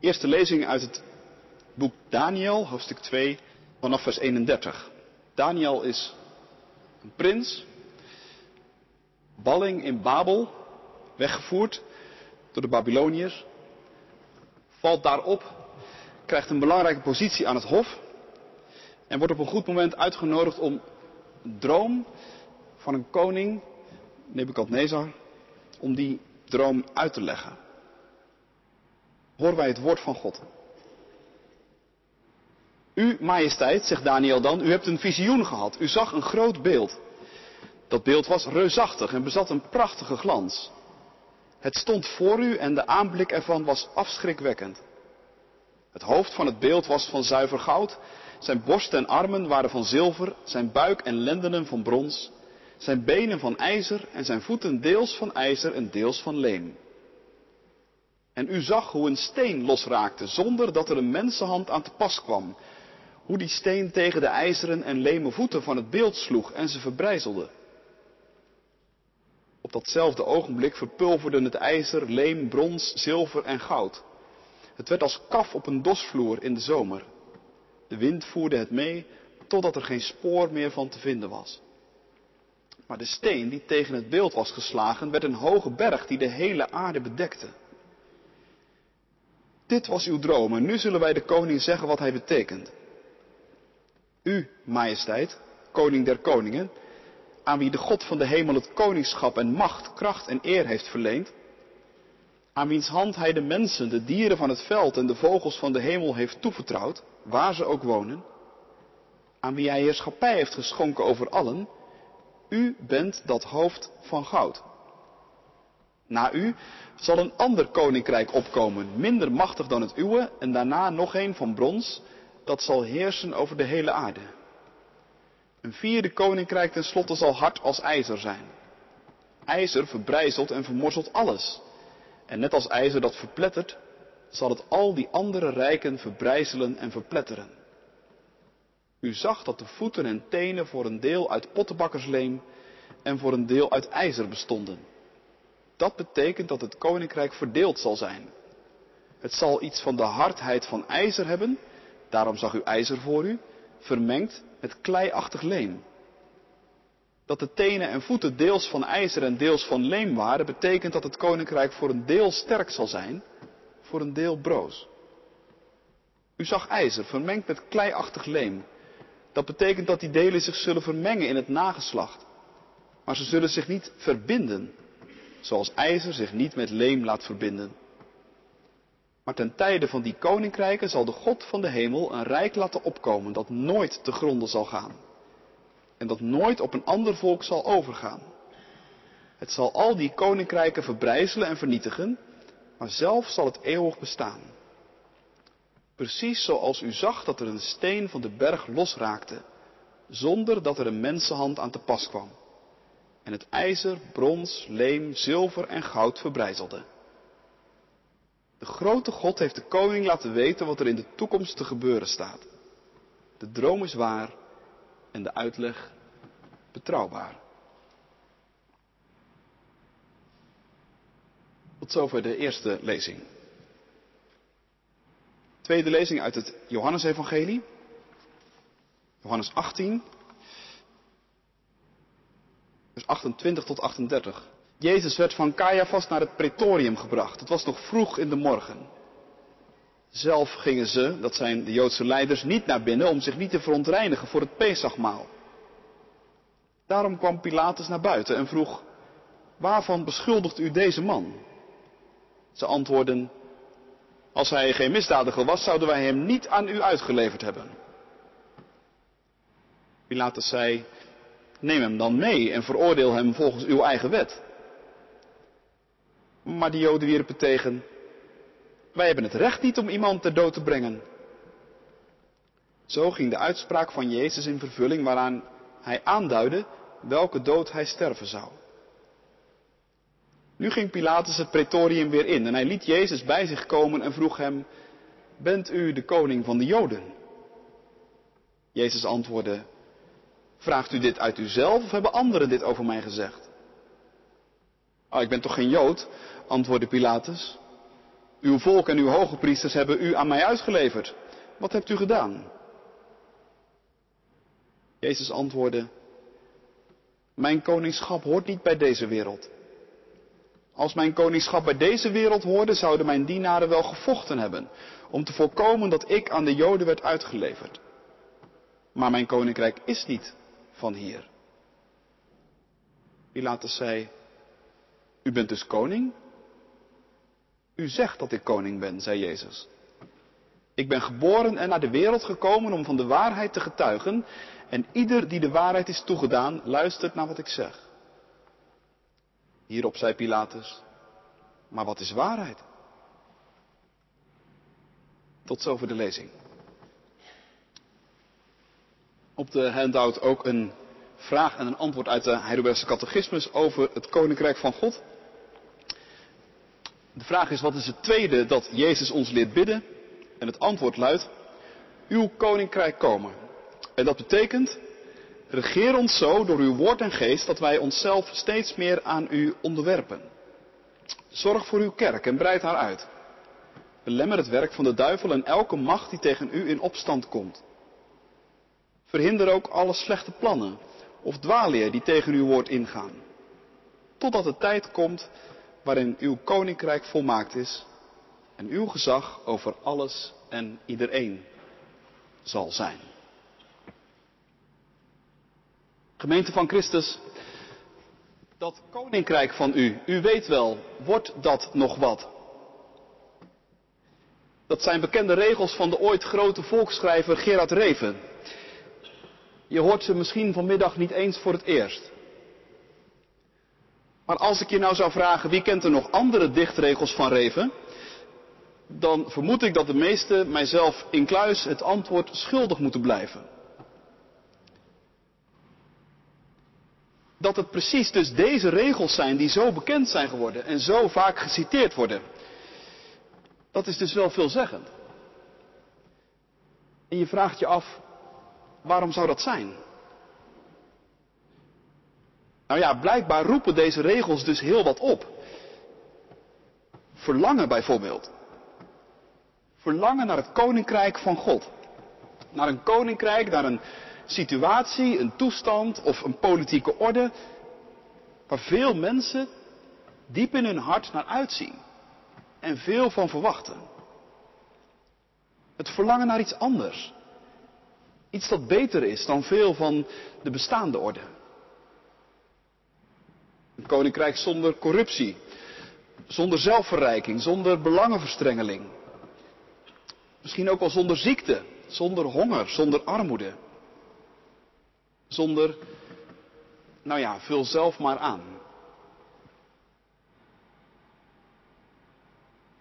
Eerste lezing uit het boek Daniel, hoofdstuk 2, vanaf vers 31. Daniel is een prins, balling in Babel, weggevoerd door de Babyloniërs, valt daarop, krijgt een belangrijke positie aan het hof en wordt op een goed moment uitgenodigd om een droom van een koning, Nebukadnezar, om die droom uit te leggen. Horen wij het woord van God. U, majesteit, zegt Daniel dan, u hebt een visioen gehad. U zag een groot beeld. Dat beeld was reusachtig en bezat een prachtige glans. Het stond voor u en de aanblik ervan was afschrikwekkend. Het hoofd van het beeld was van zuiver goud, zijn borst en armen waren van zilver, zijn buik en lendenen van brons, zijn benen van ijzer en zijn voeten deels van ijzer en deels van leem. En u zag hoe een steen losraakte zonder dat er een mensenhand aan te pas kwam. Hoe die steen tegen de ijzeren en leme voeten van het beeld sloeg en ze verbrijzelde. Op datzelfde ogenblik verpulverden het ijzer, leem, brons, zilver en goud. Het werd als kaf op een dosvloer in de zomer. De wind voerde het mee totdat er geen spoor meer van te vinden was. Maar de steen die tegen het beeld was geslagen werd een hoge berg die de hele aarde bedekte. Dit was uw droom en nu zullen wij de koning zeggen wat hij betekent. U, majesteit, koning der koningen, aan wie de God van de hemel het koningschap en macht, kracht en eer heeft verleend, aan wiens hand hij de mensen, de dieren van het veld en de vogels van de hemel heeft toevertrouwd, waar ze ook wonen, aan wie hij heerschappij heeft geschonken over allen, u bent dat hoofd van goud. Na u zal een ander koninkrijk opkomen, minder machtig dan het uwe, en daarna nog een van brons, dat zal heersen over de hele aarde. Een vierde koninkrijk tenslotte zal hard als ijzer zijn. IJzer verbrijzelt en vermorzelt alles. En net als ijzer dat verplettert, zal het al die andere rijken verbrijzelen en verpletteren. U zag dat de voeten en tenen voor een deel uit pottenbakkersleem en voor een deel uit ijzer bestonden. Dat betekent dat het koninkrijk verdeeld zal zijn. Het zal iets van de hardheid van ijzer hebben, daarom zag u ijzer voor u, vermengd met kleiachtig leem. Dat de tenen en voeten deels van ijzer en deels van leem waren, betekent dat het koninkrijk voor een deel sterk zal zijn, voor een deel broos. U zag ijzer vermengd met kleiachtig leem. Dat betekent dat die delen zich zullen vermengen in het nageslacht. Maar ze zullen zich niet verbinden, zoals ijzer zich niet met leem laat verbinden. Maar ten tijde van die koninkrijken zal de God van de hemel een rijk laten opkomen dat nooit te gronden zal gaan. En dat nooit op een ander volk zal overgaan. Het zal al die koninkrijken verbrijzelen en vernietigen, maar zelf zal het eeuwig bestaan. Precies zoals u zag dat er een steen van de berg losraakte, zonder dat er een mensenhand aan te pas kwam. En het ijzer, brons, leem, zilver en goud verbrijzelde. De grote God heeft de koning laten weten wat er in de toekomst te gebeuren staat. De droom is waar en de uitleg betrouwbaar. Tot zover de eerste lezing. Tweede lezing uit het Johannesevangelie. Johannes 18. Vers 28 tot 38. Jezus werd van Caiaphas naar het pretorium gebracht. Het was nog vroeg in de morgen. Zelf gingen ze, dat zijn de Joodse leiders, niet naar binnen om zich niet te verontreinigen voor het Pesachmaal. Daarom kwam Pilatus naar buiten en vroeg, waarvan beschuldigt u deze man? Ze antwoordden, als hij geen misdadiger was, zouden wij hem niet aan u uitgeleverd hebben. Pilatus zei, neem hem dan mee en veroordeel hem volgens uw eigen wet. Maar de Joden wierpen tegen, wij hebben het recht niet om iemand ter dood te brengen. Zo ging de uitspraak van Jezus in vervulling waaraan hij aanduidde welke dood hij sterven zou. Nu ging Pilatus het pretorium weer in en hij liet Jezus bij zich komen en vroeg hem, bent u de koning van de Joden? Jezus antwoordde, vraagt u dit uit uzelf of hebben anderen dit over mij gezegd? Oh, ik ben toch geen Jood, antwoordde Pilatus. Uw volk en uw hoge priesters hebben u aan mij uitgeleverd. Wat hebt u gedaan? Jezus antwoordde, mijn koningschap hoort niet bij deze wereld. Als mijn koningschap bij deze wereld hoorde, zouden mijn dienaren wel gevochten hebben om te voorkomen dat ik aan de Joden werd uitgeleverd. Maar mijn koninkrijk is niet van hier. Pilatus zei, u bent dus koning? U zegt dat ik koning ben, zei Jezus. Ik ben geboren en naar de wereld gekomen om van de waarheid te getuigen en ieder die de waarheid is toegedaan, luistert naar wat ik zeg. Hierop zei Pilatus, maar wat is waarheid? Tot zover de lezing. Op de handout ook een vraag en een antwoord uit de Heidelbergse catechismus over het koninkrijk van God. De vraag is, wat is het tweede dat Jezus ons leert bidden? En het antwoord luidt, uw koninkrijk komen. En dat betekent, regeer ons zo door uw woord en geest dat wij onszelf steeds meer aan u onderwerpen. Zorg voor uw kerk en breid haar uit. Belemmer het werk van de duivel en elke macht die tegen u in opstand komt. Verhinder ook alle slechte plannen of dwaalleer die tegen uw woord ingaan. Totdat de tijd komt waarin uw koninkrijk volmaakt is en uw gezag over alles en iedereen zal zijn. Gemeente van Christus, dat koninkrijk van u, u weet wel, wordt dat nog wat? Dat zijn bekende regels van de ooit grote volksschrijver Gerard Reven. Je hoort ze misschien vanmiddag niet eens voor het eerst. Maar als ik je nou zou vragen wie kent er nog andere dichtregels van Reven, dan vermoed ik dat de meesten, mijzelf incluis, het antwoord schuldig moeten blijven. Dat het precies dus deze regels zijn die zo bekend zijn geworden en zo vaak geciteerd worden. Dat is dus wel veelzeggend. En je vraagt je af, waarom zou dat zijn? Nou ja, blijkbaar roepen deze regels dus heel wat op. Verlangen bijvoorbeeld. Verlangen naar het koninkrijk van God. Naar een koninkrijk, naar een situatie, een toestand of een politieke orde waar veel mensen diep in hun hart naar uitzien en veel van verwachten. Het verlangen naar iets anders. Iets dat beter is dan veel van de bestaande orde. Een koninkrijk zonder corruptie, zonder zelfverrijking, zonder belangenverstrengeling. Misschien ook wel zonder ziekte, zonder honger, zonder armoede. Zonder, nou ja, vul zelf maar aan.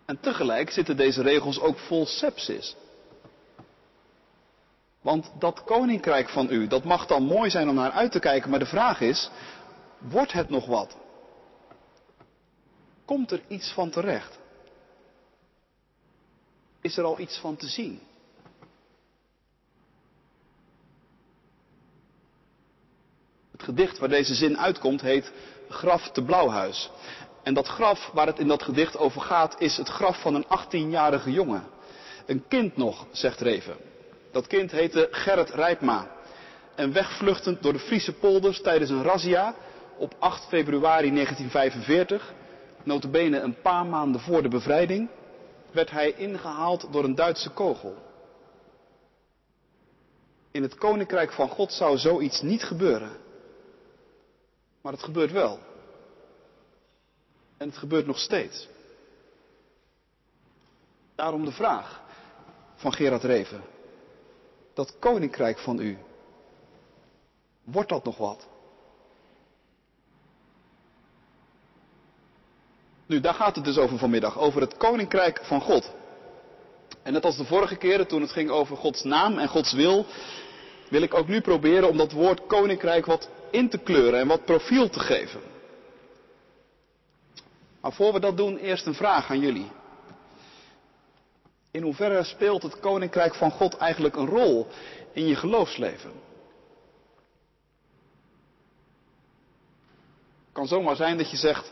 En tegelijk zitten deze regels ook vol sepsis. Want dat koninkrijk van u, dat mag dan mooi zijn om naar uit te kijken, maar de vraag is, wordt het nog wat? Komt er iets van terecht? Is er al iets van te zien? Het gedicht waar deze zin uitkomt heet Graf te Blauwhuis. En dat graf waar het in dat gedicht over gaat is het graf van een 18-jarige jongen. Een kind nog, zegt Reven. Dat kind heette Gerrit Rijpma. En wegvluchtend door de Friese polders tijdens een razzia op 8 februari 1945, notabene een paar maanden voor de bevrijding, werd hij ingehaald door een Duitse kogel. In het koninkrijk van God zou zoiets niet gebeuren. Maar het gebeurt wel. En het gebeurt nog steeds. Daarom de vraag van Gerard Reven. Dat koninkrijk van u, wordt dat nog wat? Nu, daar gaat het dus over vanmiddag, over het koninkrijk van God. En net als de vorige keren toen het ging over Gods naam en Gods wil, wil ik ook nu proberen om dat woord koninkrijk wat in te kleuren en wat profiel te geven. Maar voor we dat doen, eerst een vraag aan jullie. In hoeverre speelt het koninkrijk van God eigenlijk een rol in je geloofsleven? Het kan zomaar zijn dat je zegt,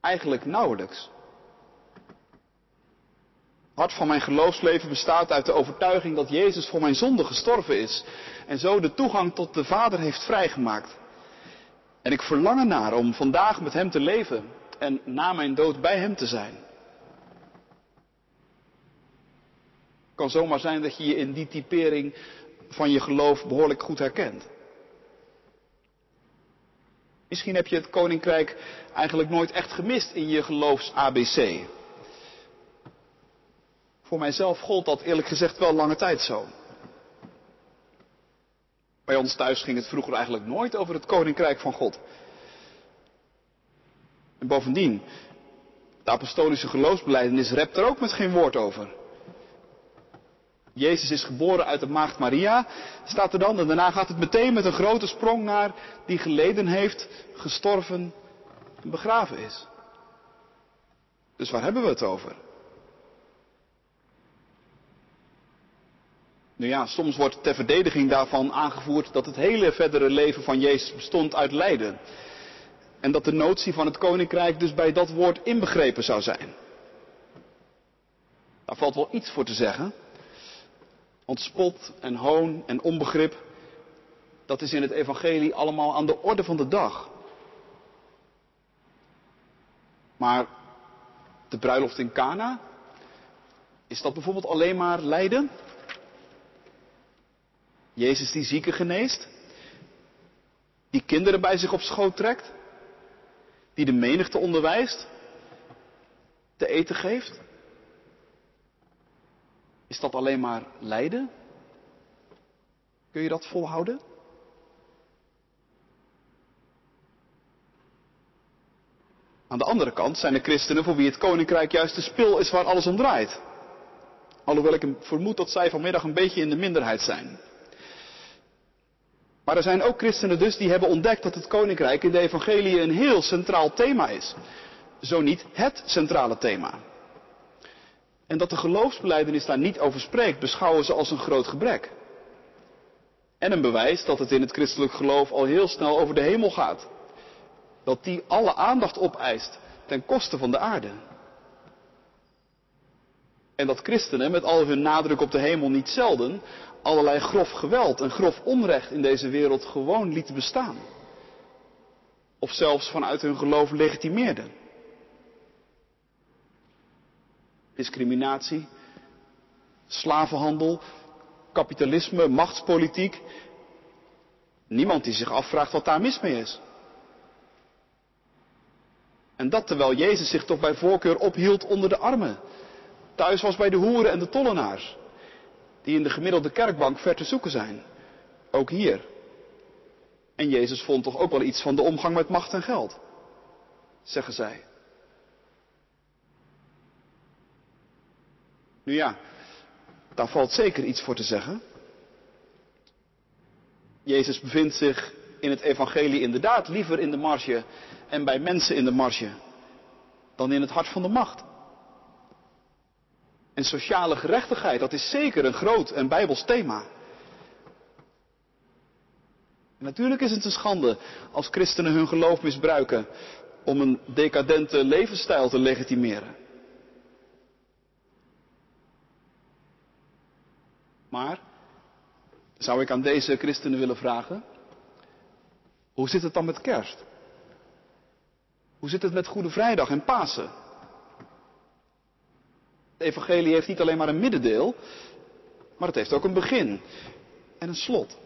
eigenlijk nauwelijks. hart van mijn geloofsleven bestaat uit de overtuiging dat Jezus voor mijn zonde gestorven is en zo de toegang tot de Vader heeft vrijgemaakt. En ik verlang ernaar om vandaag met Hem te leven en na mijn dood bij Hem te zijn. Het kan zomaar zijn dat je je in die typering van je geloof behoorlijk goed herkent. Misschien heb je het koninkrijk eigenlijk nooit echt gemist in je geloofs-ABC. Voor mijzelf gold dat eerlijk gezegd wel lange tijd zo. Bij ons thuis ging het vroeger eigenlijk nooit over het koninkrijk van God. En bovendien, de apostolische geloofsbeleidenis rept er ook met geen woord over. Jezus is geboren uit de maagd Maria, staat er dan, en daarna gaat het meteen met een grote sprong naar die geleden heeft, gestorven en begraven is. Dus waar hebben we het over? Nu ja, soms wordt ter verdediging daarvan aangevoerd dat het hele verdere leven van Jezus bestond uit lijden. En dat de notie van het koninkrijk dus bij dat woord inbegrepen zou zijn. Daar valt wel iets voor te zeggen. Want spot en hoon en onbegrip, dat is in het evangelie allemaal aan de orde van de dag. Maar de bruiloft in Cana, is dat bijvoorbeeld alleen maar lijden? Jezus die zieken geneest, die kinderen bij zich op schoot trekt, die de menigte onderwijst, te eten geeft? Is dat alleen maar lijden? Kun je dat volhouden? Aan de andere kant zijn er christenen voor wie het koninkrijk juist de spil is waar alles om draait. Alhoewel ik vermoed dat zij vanmiddag een beetje in de minderheid zijn. Maar er zijn ook christenen dus die hebben ontdekt dat het koninkrijk in de evangelie een heel centraal thema is. Zo niet het centrale thema. En dat de geloofsbeleidenis daar niet over spreekt, beschouwen ze als een groot gebrek. En een bewijs dat het in het christelijk geloof al heel snel over de hemel gaat. Dat die alle aandacht opeist ten koste van de aarde. En dat christenen met al hun nadruk op de hemel niet zelden allerlei grof geweld en grof onrecht in deze wereld gewoon lieten bestaan. Of zelfs vanuit hun geloof legitimeerden. Discriminatie, slavenhandel, kapitalisme, machtspolitiek. Niemand die zich afvraagt wat daar mis mee is. En dat terwijl Jezus zich toch bij voorkeur ophield onder de armen. Thuis was bij de hoeren en de tollenaars die in de gemiddelde kerkbank ver te zoeken zijn. Ook hier. En Jezus vond toch ook wel iets van de omgang met macht en geld, zeggen zij. Nu ja, daar valt zeker iets voor te zeggen. Jezus bevindt zich in het evangelie inderdaad liever in de marge en bij mensen in de marge dan in het hart van de macht. En sociale gerechtigheid, dat is zeker een groot en bijbels thema. Natuurlijk is het een schande als christenen hun geloof misbruiken om een decadente levensstijl te legitimeren. Maar zou ik aan deze christenen willen vragen, hoe zit het dan met kerst? Hoe zit het met Goede Vrijdag en Pasen? Het evangelie heeft niet alleen maar een middendeel, maar het heeft ook een begin en een slot.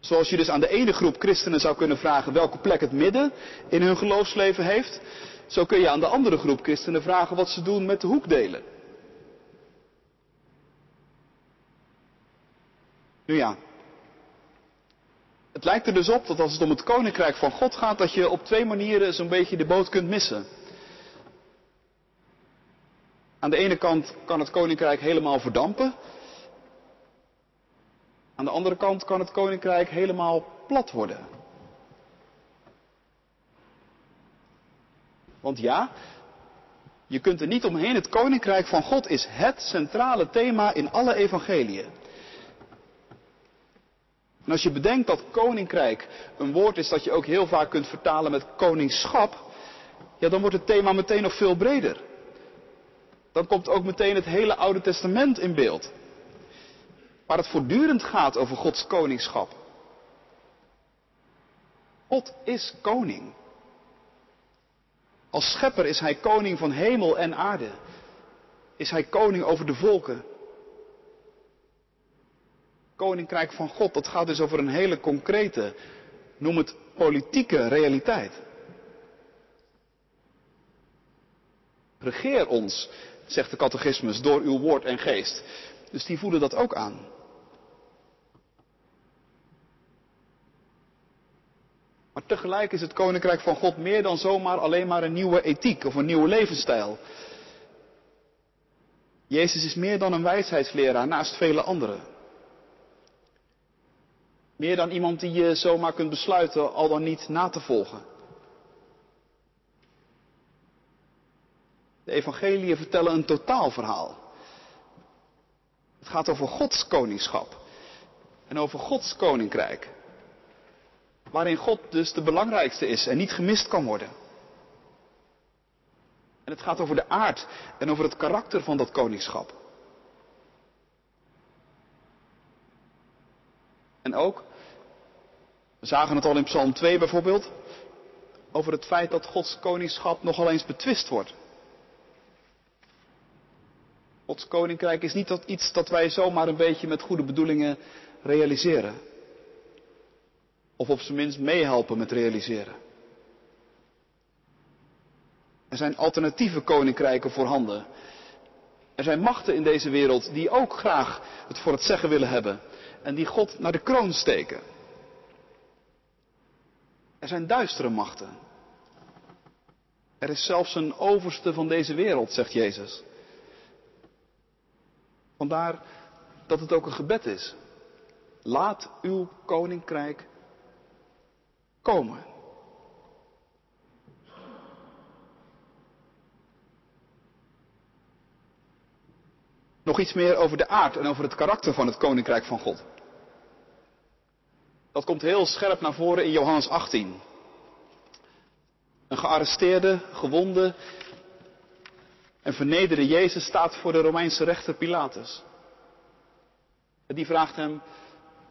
Zoals je dus aan de ene groep christenen zou kunnen vragen welke plek het midden in hun geloofsleven heeft, zo kun je aan de andere groep christenen vragen wat ze doen met de hoekdelen. Nu ja, het lijkt er dus op dat als het om het koninkrijk van God gaat, dat je op twee manieren zo'n beetje de boot kunt missen. Aan de ene kant kan het koninkrijk helemaal verdampen. Aan de andere kant kan het koninkrijk helemaal plat worden. Want ja, je kunt er niet omheen. Het koninkrijk van God is het centrale thema in alle evangeliën. En als je bedenkt dat koninkrijk een woord is dat je ook heel vaak kunt vertalen met koningschap, ja, dan wordt het thema meteen nog veel breder. dan komt ook meteen het hele Oude Testament in beeld. Waar het voortdurend gaat over Gods koningschap. God is koning. Als schepper is hij koning van hemel en aarde. Is hij koning over de volken. Koninkrijk van God, dat gaat dus over een hele concrete, noem het politieke realiteit. Regeer ons, zegt de catechismus, door uw woord en geest. Dus die voelen dat ook aan. Maar tegelijk is het koninkrijk van God meer dan zomaar alleen maar een nieuwe ethiek of een nieuwe levensstijl. Jezus is meer dan een wijsheidsleraar naast vele anderen. Meer dan iemand die je zomaar kunt besluiten al dan niet na te volgen. De evangeliën vertellen een totaalverhaal. Het gaat over Gods koningschap en over Gods koninkrijk. Waarin God dus de belangrijkste is en niet gemist kan worden. En het gaat over de aard en over het karakter van dat koningschap. En ook, we zagen het al in Psalm 2 bijvoorbeeld, over het feit dat Gods koningschap nogal eens betwist wordt. Gods koninkrijk is niet iets dat wij zomaar een beetje met goede bedoelingen realiseren. Of op zijn minst meehelpen met realiseren. Er zijn alternatieve koninkrijken voorhanden. Er zijn machten in deze wereld die ook graag het voor het zeggen willen hebben. En die God naar de kroon steken. Er zijn duistere machten. Er is zelfs een overste van deze wereld, zegt Jezus. Vandaar dat het ook een gebed is. Laat uw koninkrijk komen. Nog iets meer over de aard en over het karakter van het koninkrijk van God. Dat komt heel scherp naar voren in Johannes 18. Een gearresteerde, gewonde en vernederde Jezus staat voor de Romeinse rechter Pilatus. En die vraagt hem,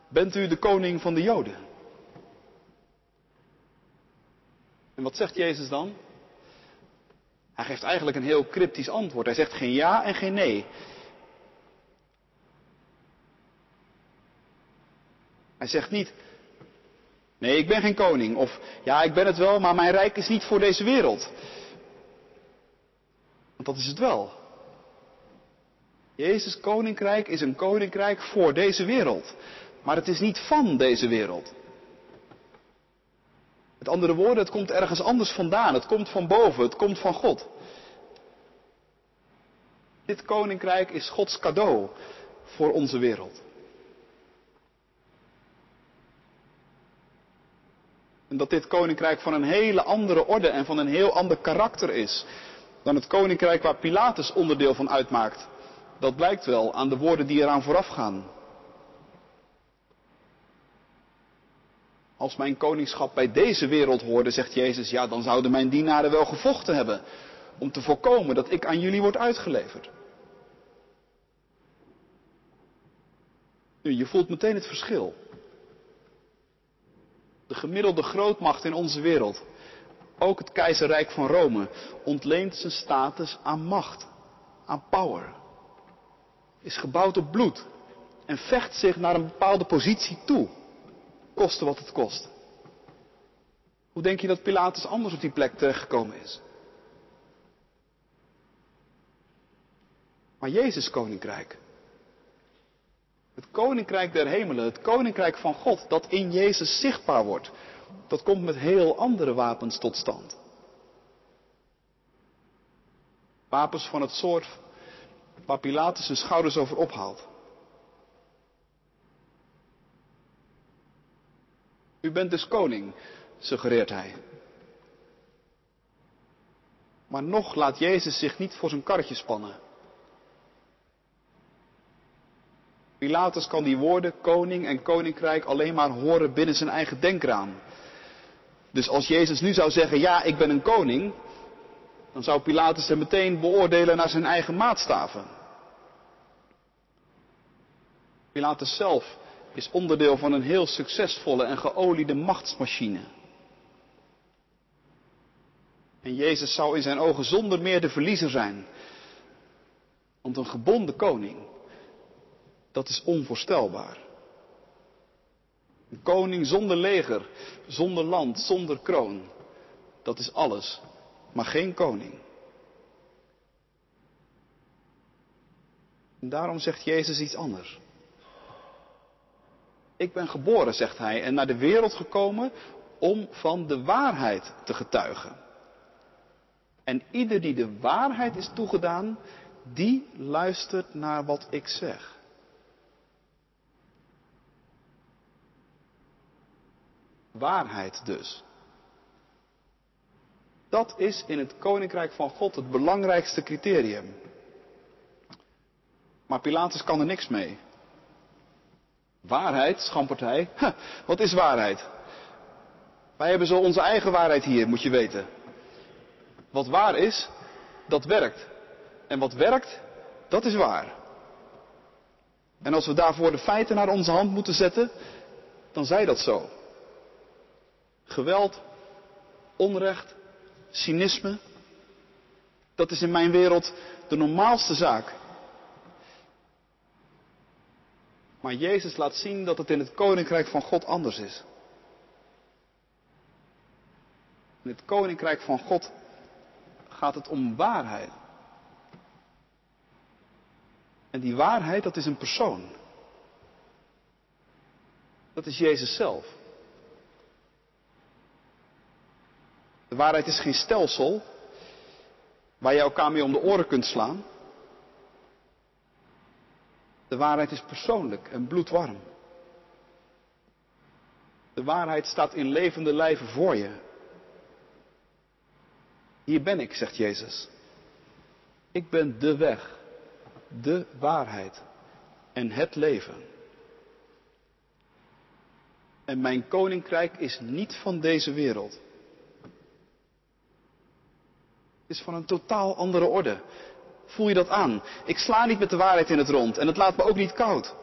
bent u de koning van de Joden? En wat zegt Jezus dan? Hij geeft eigenlijk een heel cryptisch antwoord. Hij zegt geen ja en geen nee. Hij zegt niet, nee, ik ben geen koning. Of ja, ik ben het wel, maar mijn rijk is niet voor deze wereld. Want dat is het wel. Jezus' koninkrijk is een koninkrijk voor deze wereld. Maar het is niet van deze wereld. Met andere woorden, het komt ergens anders vandaan. Het komt van boven, het komt van God. Dit koninkrijk is Gods cadeau voor onze wereld. En dat dit koninkrijk van een hele andere orde en van een heel ander karakter is dan het koninkrijk waar Pilatus onderdeel van uitmaakt. Dat blijkt wel aan de woorden die eraan vooraf gaan. Als mijn koningschap bij deze wereld hoorde, zegt Jezus, ja, dan zouden mijn dienaren wel gevochten hebben om te voorkomen dat ik aan jullie word uitgeleverd. Nu, je voelt meteen het verschil. De gemiddelde grootmacht in onze wereld, ook het keizerrijk van Rome, ontleent zijn status aan macht, aan power. Is gebouwd op bloed en vecht zich naar een bepaalde positie toe koste wat het kost. Hoe denk je dat Pilatus anders op die plek terechtgekomen is? Maar Jezus koninkrijk. Het koninkrijk der hemelen, het koninkrijk van God, dat in Jezus zichtbaar wordt, dat komt met heel andere wapens tot stand. Wapens van het soort waar Pilatus zijn schouders over ophaalt. U bent dus koning, suggereert hij. Maar nog laat Jezus zich niet voor zijn karretje spannen. Pilatus kan die woorden koning en koninkrijk alleen maar horen binnen zijn eigen denkraam. Dus als Jezus nu zou zeggen, ja, ik ben een koning, dan zou Pilatus hem meteen beoordelen naar zijn eigen maatstaven. Pilatus zelf is onderdeel van een heel succesvolle en geoliede machtsmachine. En Jezus zou in zijn ogen zonder meer de verliezer zijn. Want een gebonden koning, dat is onvoorstelbaar. Een koning zonder leger, zonder land, zonder kroon, dat is alles, maar geen koning. En daarom zegt Jezus iets anders. Ik ben geboren, zegt hij, en naar de wereld gekomen om van de waarheid te getuigen. En ieder die de waarheid is toegedaan, die luistert naar wat ik zeg. Waarheid dus. Dat is in het koninkrijk van God het belangrijkste criterium. Maar Pilatus kan er niks mee. Waarheid, schampert hij. wat is waarheid? Wij hebben zo onze eigen waarheid hier, moet je weten. Wat waar is, dat werkt. En wat werkt, dat is waar. En als we daarvoor de feiten naar onze hand moeten zetten, dan zij dat zo. Geweld, onrecht, cynisme, dat is in mijn wereld de normaalste zaak. Maar Jezus laat zien dat het in het koninkrijk van God anders is. In het koninkrijk van God gaat het om waarheid. En die waarheid, dat is een persoon. Dat is Jezus zelf. De waarheid is geen stelsel waar je elkaar mee om de oren kunt slaan. De waarheid is persoonlijk en bloedwarm. De waarheid staat in levende lijven voor je. Hier ben ik, zegt Jezus. Ik ben de weg, de waarheid en het leven. En mijn koninkrijk is niet van deze wereld. Het is van een totaal andere orde. Voel je dat aan? Ik sla niet met de waarheid in het rond en het laat me ook niet koud.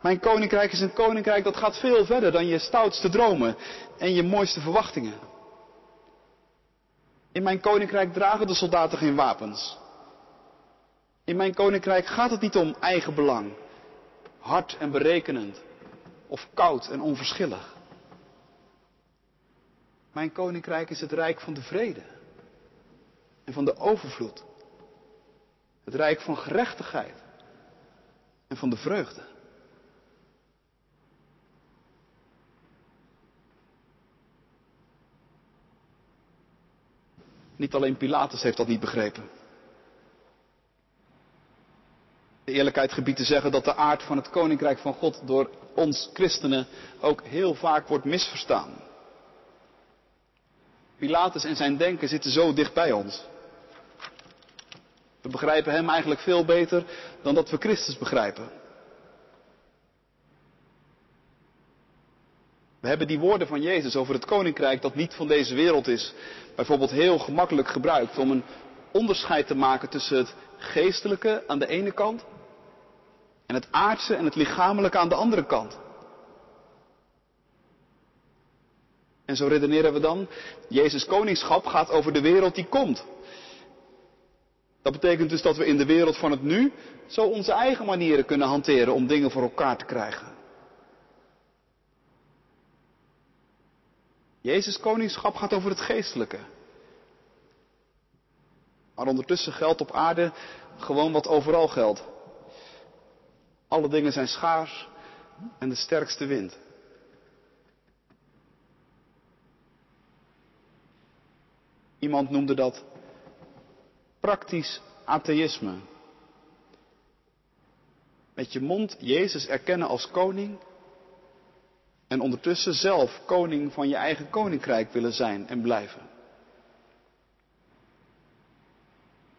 Mijn koninkrijk is een koninkrijk dat gaat veel verder dan je stoutste dromen en je mooiste verwachtingen. In mijn koninkrijk dragen de soldaten geen wapens. In mijn koninkrijk gaat het niet om eigen belang, hard en berekenend of koud en onverschillig. Mijn koninkrijk is het rijk van de vrede en van de overvloed. Het rijk van gerechtigheid en van de vreugde. Niet alleen Pilatus heeft dat niet begrepen. De eerlijkheid gebiedt te zeggen dat de aard van het koninkrijk van God door ons christenen ook heel vaak wordt misverstaan. Pilatus en zijn denken zitten zo dicht bij ons. We begrijpen hem eigenlijk veel beter dan dat we Christus begrijpen. We hebben die woorden van Jezus over het koninkrijk dat niet van deze wereld is, bijvoorbeeld heel gemakkelijk gebruikt om een onderscheid te maken tussen het geestelijke aan de ene kant en het aardse en het lichamelijke aan de andere kant. En zo redeneren we dan, Jezus koningschap gaat over de wereld die komt. Dat betekent dus dat we in de wereld van het nu zo onze eigen manieren kunnen hanteren om dingen voor elkaar te krijgen. Jezus koningschap gaat over het geestelijke. Maar ondertussen geldt op aarde gewoon wat overal geldt. Alle dingen zijn schaars en de sterkste wint. Iemand noemde dat praktisch atheïsme. Met je mond Jezus erkennen als koning en ondertussen zelf koning van je eigen koninkrijk willen zijn en blijven.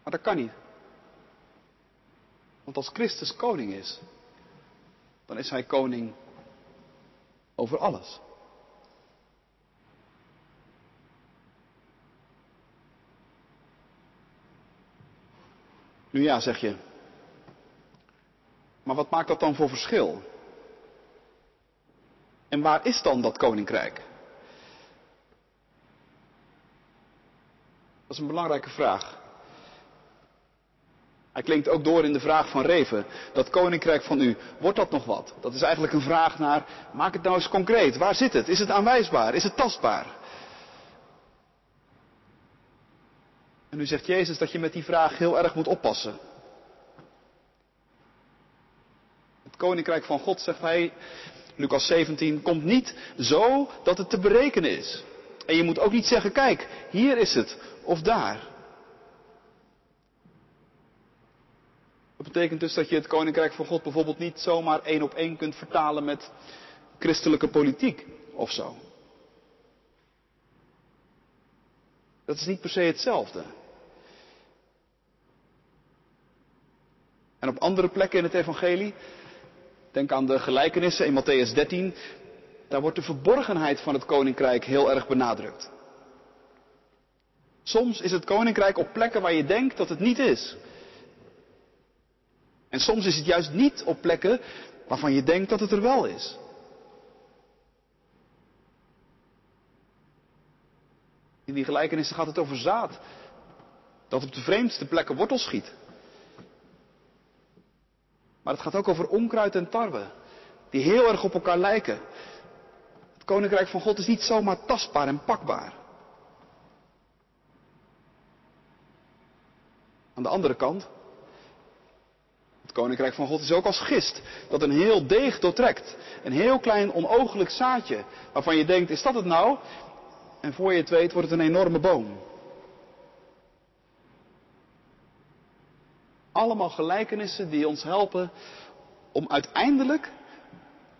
Maar dat kan niet. Want als Christus koning is, dan is hij koning over alles. Nu ja, zeg je. Maar wat maakt dat dan voor verschil? En waar is dan dat koninkrijk? Dat is een belangrijke vraag. Hij klinkt ook door in de vraag van Reven. Dat koninkrijk van u, wordt dat nog wat? Dat is eigenlijk een vraag naar, maak het nou eens concreet. Waar zit het? Is het aanwijsbaar? Is het tastbaar? En nu zegt Jezus dat je met die vraag heel erg moet oppassen. Het koninkrijk van God, zegt hij, Lucas 17, komt niet zo dat het te berekenen is. En je moet ook niet zeggen, kijk, hier is het of daar. Dat betekent dus dat je het koninkrijk van God bijvoorbeeld niet zomaar één op één kunt vertalen met christelijke politiek of zo. Dat is niet per se hetzelfde. En op andere plekken in het evangelie, denk aan de gelijkenissen in Matthäus 13, daar wordt de verborgenheid van het koninkrijk heel erg benadrukt. Soms is het koninkrijk op plekken waar je denkt dat het niet is. En soms is het juist niet op plekken waarvan je denkt dat het er wel is. In die gelijkenissen gaat het over zaad. Dat op de vreemdste plekken wortel schiet. Maar het gaat ook over onkruid en tarwe. Die heel erg op elkaar lijken. Het koninkrijk van God is niet zomaar tastbaar en pakbaar. Aan de andere kant, het koninkrijk van God is ook als gist, dat een heel deeg doortrekt. Een heel klein onogelijk zaadje, waarvan je denkt, is dat het nou? En voor je het weet wordt het een enorme boom. Allemaal gelijkenissen die ons helpen om uiteindelijk,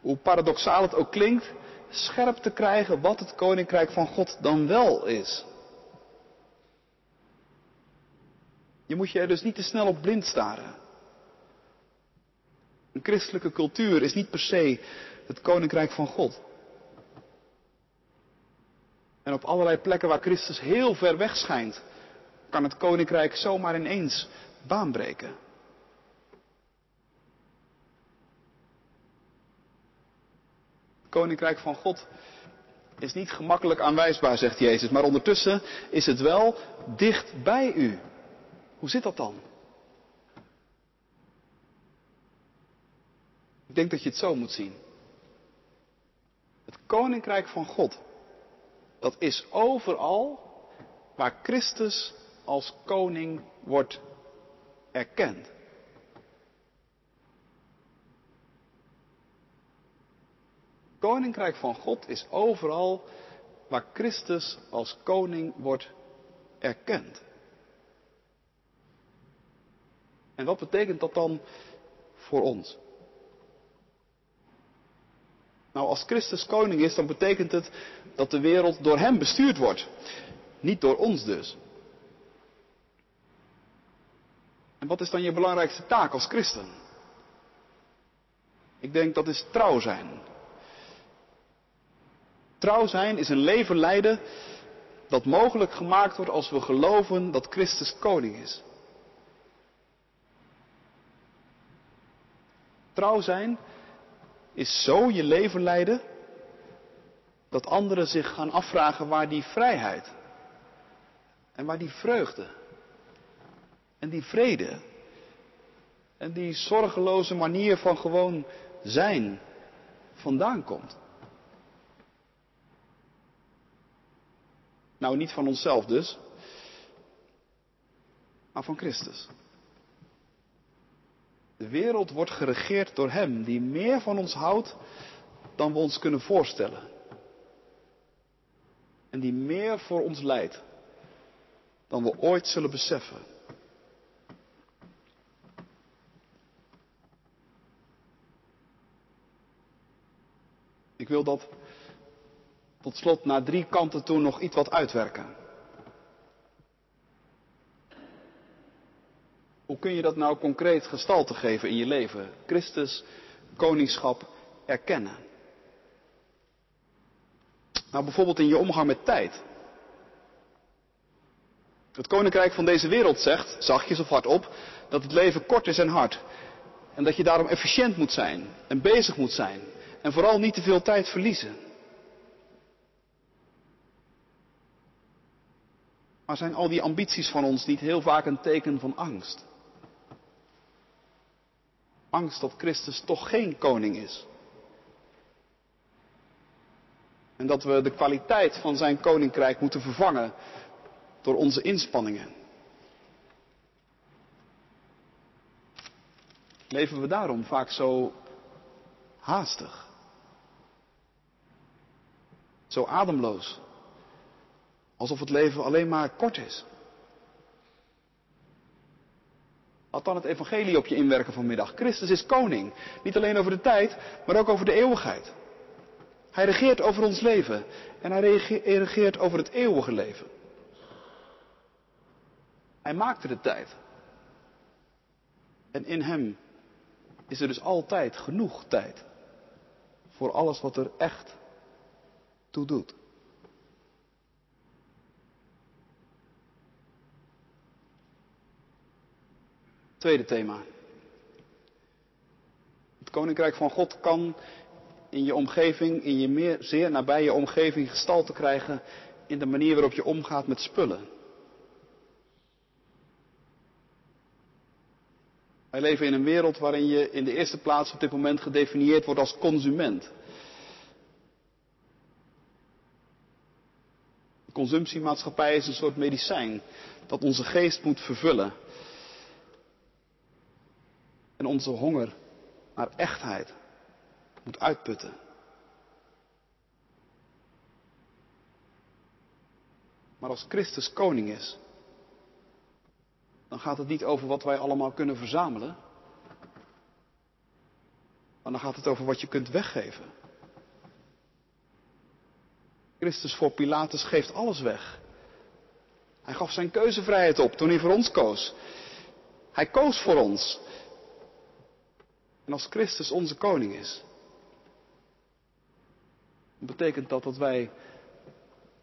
hoe paradoxaal het ook klinkt, scherp te krijgen wat het koninkrijk van God dan wel is. Je moet je er dus niet te snel op blind staren. Een christelijke cultuur is niet per se het koninkrijk van God. En op allerlei plekken waar Christus heel ver weg schijnt, kan het koninkrijk zomaar ineens baanbreken. Het koninkrijk van God is niet gemakkelijk aanwijsbaar, zegt Jezus, maar ondertussen is het wel dicht bij u. Hoe zit dat dan? Ik denk dat je het zo moet zien. Het koninkrijk van God, dat is overal waar Christus als koning wordt erkend. Koninkrijk van God is overal waar Christus als koning wordt erkend. En wat betekent dat dan voor ons? Nou, als Christus koning is, dan betekent het dat de wereld door Hem bestuurd wordt. Niet door ons dus. En wat is dan je belangrijkste taak als christen? Ik denk dat is trouw zijn. Trouw zijn is een leven leiden dat mogelijk gemaakt wordt als we geloven dat Christus koning is. Trouw zijn is zo je leven leiden dat anderen zich gaan afvragen waar die vrijheid en waar die vreugde en die vrede en die zorgeloze manier van gewoon zijn vandaan komt. Nou, niet van onszelf dus, maar van Christus. De wereld wordt geregeerd door Hem, die meer van ons houdt dan we ons kunnen voorstellen. En die meer voor ons leidt dan we ooit zullen beseffen. Ik wil dat tot slot naar drie kanten toe nog iets wat uitwerken. Hoe kun je dat nou concreet gestalte geven in je leven? Christus, koningschap erkennen. Nou, bijvoorbeeld in je omgang met tijd. Het koninkrijk van deze wereld zegt, zachtjes of hardop, dat het leven kort is en hard. En dat je daarom efficiënt moet zijn en bezig moet zijn. En vooral niet te veel tijd verliezen. Maar zijn al die ambities van ons niet heel vaak een teken van angst? Angst dat Christus toch geen koning is. En dat we de kwaliteit van zijn koninkrijk moeten vervangen door onze inspanningen. Leven we daarom vaak zo haastig? Zo ademloos? Alsof het leven alleen maar kort is. Laat dan het evangelie op je inwerken vanmiddag. Christus is koning. Niet alleen over de tijd, maar ook over de eeuwigheid. Hij regeert over ons leven. En hij regeert over het eeuwige leven. Hij maakte de tijd. En in hem is er dus altijd genoeg tijd. Voor alles wat er echt toe doet. Tweede thema. Het koninkrijk van God kan in je omgeving, in je meer, zeer nabije omgeving gestalte krijgen in de manier waarop je omgaat met spullen. Wij leven in een wereld waarin je in de eerste plaats op dit moment gedefinieerd wordt als consument. De consumptiemaatschappij is een soort medicijn dat onze geest moet vervullen. En onze honger naar echtheid moet uitputten. Maar als Christus koning is, dan gaat het niet over wat wij allemaal kunnen verzamelen. Maar dan gaat het over wat je kunt weggeven. Christus voor Pilatus geeft alles weg. Hij gaf zijn keuzevrijheid op toen hij voor ons koos. Hij koos voor ons. En als Christus onze koning is, betekent dat dat wij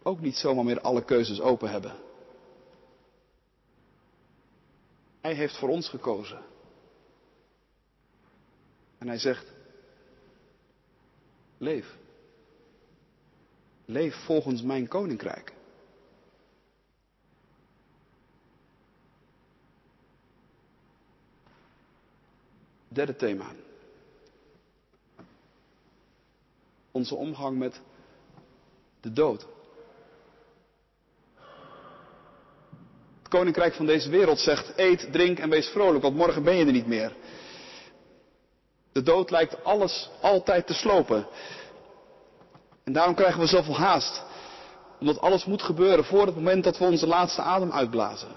ook niet zomaar meer alle keuzes open hebben. Hij heeft voor ons gekozen. En hij zegt, leef. Leef volgens mijn koninkrijk. Derde thema. Onze omgang met de dood. Het koninkrijk van deze wereld zegt: eet, drink en wees vrolijk, want morgen ben je er niet meer. De dood lijkt alles altijd te slopen. En daarom krijgen we zoveel haast. Omdat alles moet gebeuren voor het moment dat we onze laatste adem uitblazen.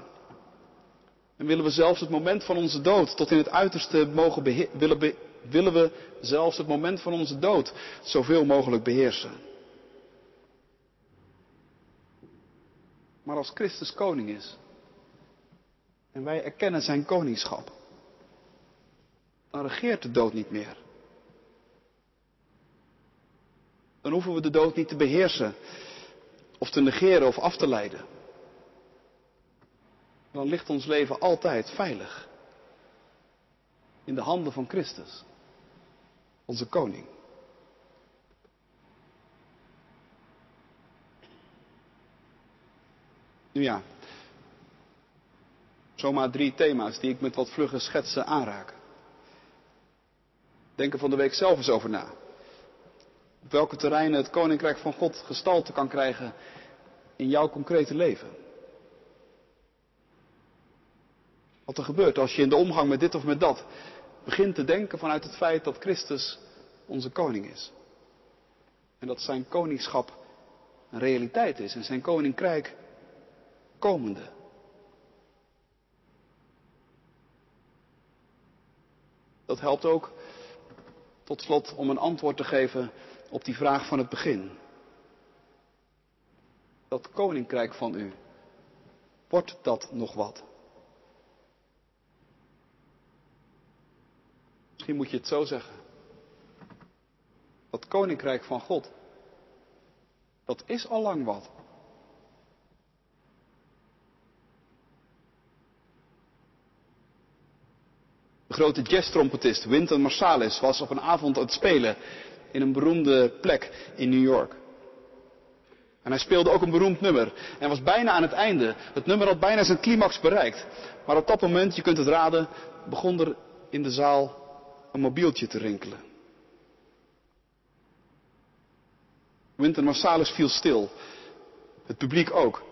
En willen we zelfs het moment van onze dood tot in het uiterste mogen willen, willen we zelfs het moment van onze dood zoveel mogelijk beheersen. Maar als Christus koning is en wij erkennen zijn koningschap, dan regeert de dood niet meer. Dan hoeven we de dood niet te beheersen of te negeren of af te leiden dan ligt ons leven altijd veilig. In de handen van Christus, onze koning. Nu ja, zomaar drie thema's die ik met wat vlugge schetsen aanraak. Denk er van de week zelf eens over na. Op welke terreinen het Koninkrijk van God gestalte kan krijgen in jouw concrete leven. Wat er gebeurt als je in de omgang met dit of met dat begint te denken vanuit het feit dat Christus onze koning is. En dat zijn koningschap een realiteit is en zijn koninkrijk komende. Dat helpt ook tot slot om een antwoord te geven op die vraag van het begin. Dat koninkrijk van u, wordt dat nog wat? Misschien moet je het zo zeggen. Dat koninkrijk van God, dat is al lang wat. grote jazztrompetist Wynton Marsalis was op een avond aan het spelen in een beroemde plek in New York. En hij speelde ook een beroemd nummer en was bijna aan het einde. Het nummer had bijna zijn climax bereikt. Maar op dat moment, je kunt het raden, begon er in de zaal een mobieltje te rinkelen. Wynton Marsalis viel stil. Het publiek ook.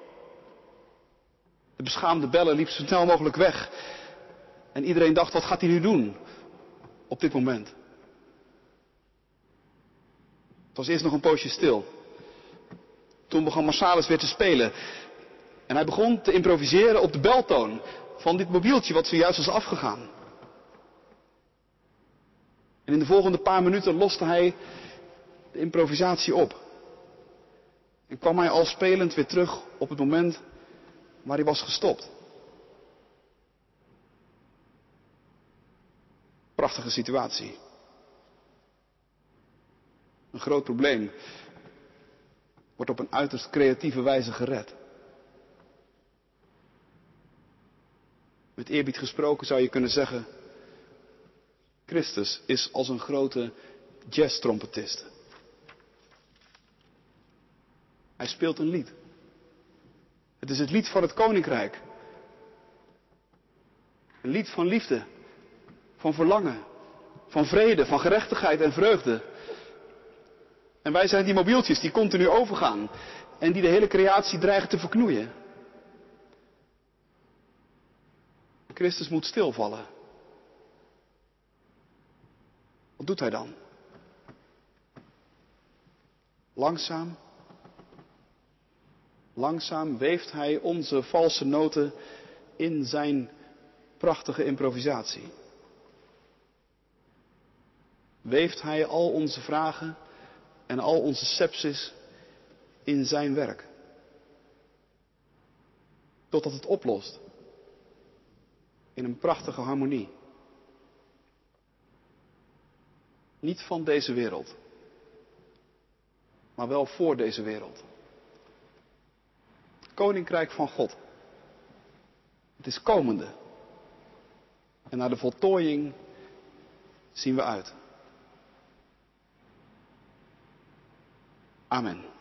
De beschaamde bellen liep zo snel mogelijk weg. En iedereen dacht, wat gaat hij nu doen op dit moment? Het was eerst nog een poosje stil. Toen begon Marsalis weer te spelen. En hij begon te improviseren op de beltoon van dit mobieltje wat zojuist was afgegaan. En in de volgende paar minuten loste hij de improvisatie op. En kwam hij al spelend weer terug op het moment waar hij was gestopt. Prachtige situatie. Een groot probleem wordt op een uiterst creatieve wijze gered. Met eerbied gesproken zou je kunnen zeggen, Christus is als een grote jazztrompetist. Hij speelt een lied. Het is het lied van het koninkrijk. Een lied van liefde, van verlangen, van vrede, van gerechtigheid en vreugde. En wij zijn die mobieltjes die continu overgaan en die de hele creatie dreigen te verknoeien. Christus moet stilvallen. Wat doet hij dan? Langzaam, langzaam weeft hij onze valse noten in zijn prachtige improvisatie. Weeft hij al onze vragen en al onze sepsis in zijn werk. Totdat het oplost in een prachtige harmonie. Niet van deze wereld, maar wel voor deze wereld. Het koninkrijk van God. Het is komende. En naar de voltooiing zien we uit. Amen.